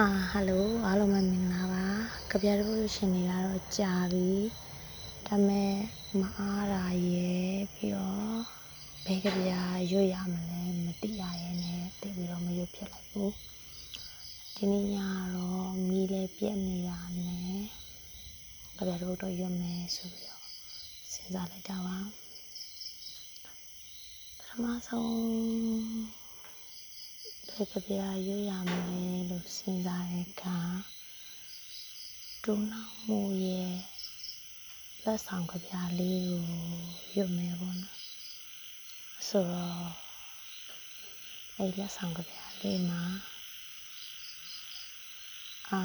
အာဟယ်လိုအားလုံးပဲမင်္ဂလာပါကြပြတော့ရှင်နေလာတော့ကြာပြီဒါပေမဲ့မအားတာရယ်ပြီးတော့ဘယ်ကြပြရွတ်ရမလဲမသိရရဲ့နဲ့တိတ်ပြီးတော့မရွတ်ဖြစ်လိုက်ဘူးဒီနေ့ညတော့မီးလေးပြက်နေတာနဲ့ကြပြတော့တော့ရွတ်မယ်ဆိုပြီးတော့စဉ်းစားလိုက်တာပါပထမဆုံး ဘယ်ကပြာရွတ်ရမလဲလို့စဉ်းစားတဲ့အခါဒုနာမှုရဲ့လက်ဆောင်ကပြာလေးကိုရွတ်မယ်ပေါ့နော်ဆိုတော့အဲ့လက်ဆောင်ကပြာလေးမှာအာ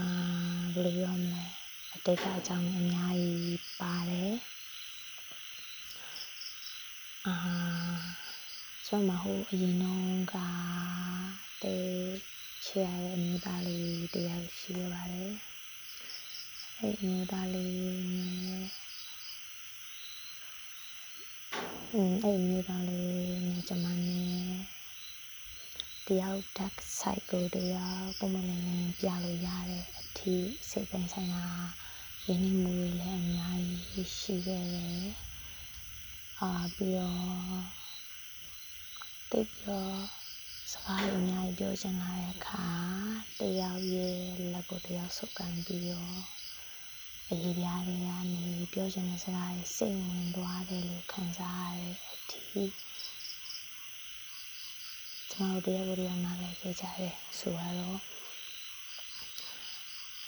ဘယ်လိုပြောမလဲအတိတ်ကအကြောင်းအများကြီးပါတယ်အာကျွန်မဟိုအရင်တော့က တဲ့ချရတဲ့အမျိုးသားလေးတယောက်ရှိရပါတယ်အဲ့အမျိုးသားလေးနဲ့อืมအဲ့အမျိုးသားလေးနဲ့ကျွန်မနဲ့တယောက် dark side ကိုတယောက်ပုံမှန်လည်းပြလို့ရတဲ့အထီးစိတ်ပိုင်းဆိုင်ရာရင်းနှီးမှုတွေလည်းအများကြီးရှိခဲ့တယ်အာပြီးတော့တိတ်ပြီးတော့ စကားတွေအများကြီးပြောချင်လာတဲ့အခါတယောက်ရဲ့လက်ကိုတယောက်ဆုပ်ကန်ပြီးတော့အရေးပြားတွေကနေပြောချင်တဲ့စကားတွေစိတ်ဝင်သွားတယ်လို့ခံစားရတဲ့အထိကျွန်တော်တို့တရားကိုယ်တရားနားလည်ခဲ့ကြတယ်ဆိုတော့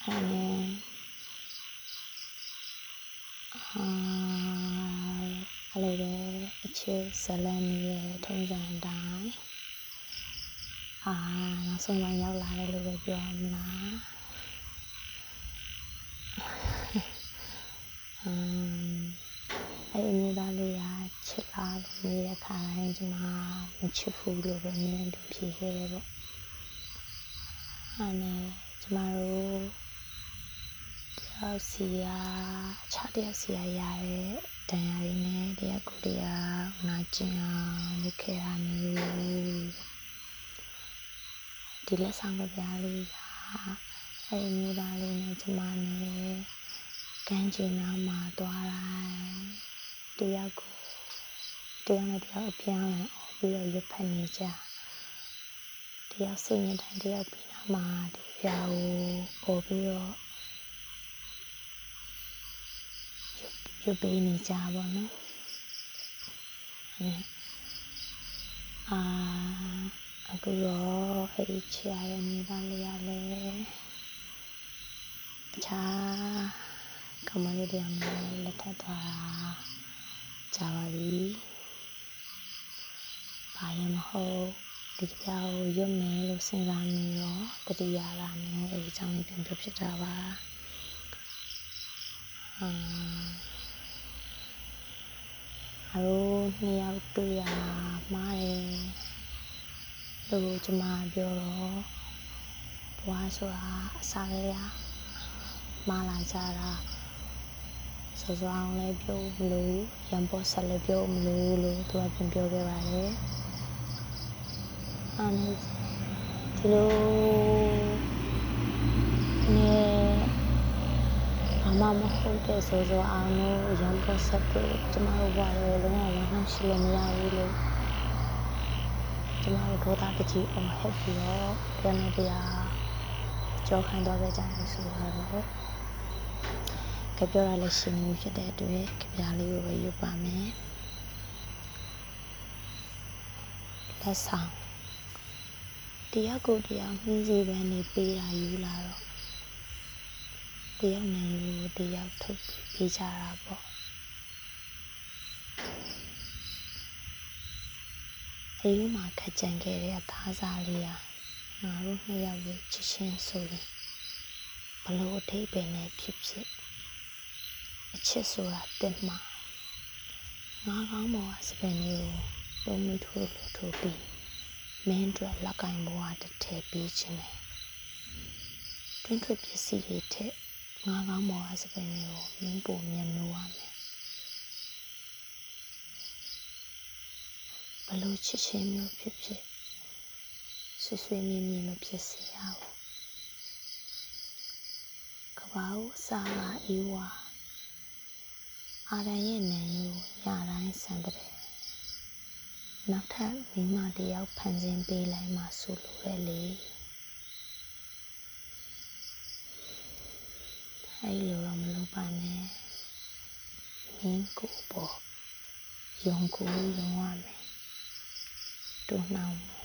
အဲနဲ့အာအဲ့လိုပဲအချစ်ဇလန်ရဲ့ထုံးစံတိုင်း အာနောက်ဆုံးပိုင်းရောက်လာတယ်လို့ပဲပြောမလားအမ်အဲ့အမျိုးသားလေးကချစ်လာလို့နေတဲ့ခါတိုင်းကျွန်မမချစ်ဘူးလို့ပဲမြင်တယ်ဖြေခဲ့တယ်ပေါ့အဲ့နဲ့ကျွန်မတို့တယောက်စီကအခြားတယောက်စီကရတဲ့ဒဏ်ရာတွေနဲ့တယောက်ကိုတယောက်နာကျင်အောင်လုပ်ခဲ့ရမျိုး ဒီလက်ဆောင်ကပြားလေးကအဲ့ဒီမျိုးသားလေးနဲ့ကျမနဲ့ကန်းကျင်နာမှာသွားတိုင်းတယောက်ကိုတယောက်နဲ့တယောက်အပြောင်းလဲអော်ပြီးတော့ရွတ်ဖက်နေကြတယောက်စိတ်ညစ်တိုင်းတယောက်ပြီးနာမှာဒီပြားကိုអော်ပြီးတော့ရွတ်ပေးနေကြပါတော့အာအ ခုတော့အဲ့ဒီချရတဲ့မိသားလေးရလဲတခြားကမလေးတွေအများလက်ထပ်သွားတာကြာပါပြီ။ဘာရင်မဟုတ်ဒီကြပြားကိုရွတ်မယ်လို့စဉ်းစားနေတော့တတိယလာနဲ့အဲ့ဒီအကြောင်းလေးပြန်ပြောဖြစ်တာပါ။အာအရိုးနှစ်ယောက်တွေ့ရမှာတယ် လို့ကျမပြောတော့ဘွားဆိုတာအစားလေးရမာလာကြတာစောစောအောင်လည်းပြောမလို့ရံပေါ်ဆက်လည်းပြောမလို့လို့သူကပြန်ပြောခဲ့ပါတယ်အဲ့နဲ့ဒီလိုနဲ့ဘာမှမဟုတ်တဲ့စောစောအောင်လို့ရံပေါ်ဆက်ကိုကျမတို့ဘွားရောလုံးဝဝမ်းရှိလို့မရဘူးလို့ ကျမတို့ဒေါသတကြီးအောင်ဟက်ပြီးတော့ပြန်နေတရားကြောခံသွားခဲ့ကြတယ်ဆိုတော့ကြပြောရလဲရှင်မှုဖြစ်တဲ့အတွက်ကြပြလေးကိုပဲယူပါမယ်လက်ဆောင်တယောက်ကိုတယောက်နှင်းစီပန်းနေပေးတာယူလာတော့တယောက်နဲ့ယူတယောက်ထုတ်ပြီးပေးကြတာပေါ့ အယူမှာခက်ကြံခဲ့တဲ့အသားစားလေးဟာငါတို့နှစ်ယောက်ရဲ့ချစ်ချင်းဆိုရင်ဘလို့အထိပ္ပယ်နဲ့ဖြစ်ဖြစ်အချစ်ဆိုတာတက်မှာငါကောင်းပေါ်ကစပယ်မျိုးကိုလုံးမထိုးလို့ထိုးပြီးမင်းတို့လက်ကင်ဘဝတစ်ထည့်ပေးခြင်းနဲ့တွင်းထွက်ပစ္စည်းတွေထက်ငါကောင်းပေါ်ကစပယ်မျိုးကိုမင်းပုံမြင်လို့ရမယ် ဘလို့ချစ်ချင်းမျိုးဖြစ်ဖြစ်ဆွေဆွေမြင်းမြင်းမဖြစ်စေရဘူးပါဘူးအစာကအေးဝါအာရန်ရဲ့နံယူညတိုင်းဆန်တဲ့နောက်ထပ်မိမတစ်ယောက်ဖန်ဆင်းပေးလိုက်မှဆိုလိုတယ်လေအဲ့လိုတော့မလုပ်ပါနဲ့မင်းကိုပေါ့ယုံကိုယုံရမယ် တို့နှောင်းမယ်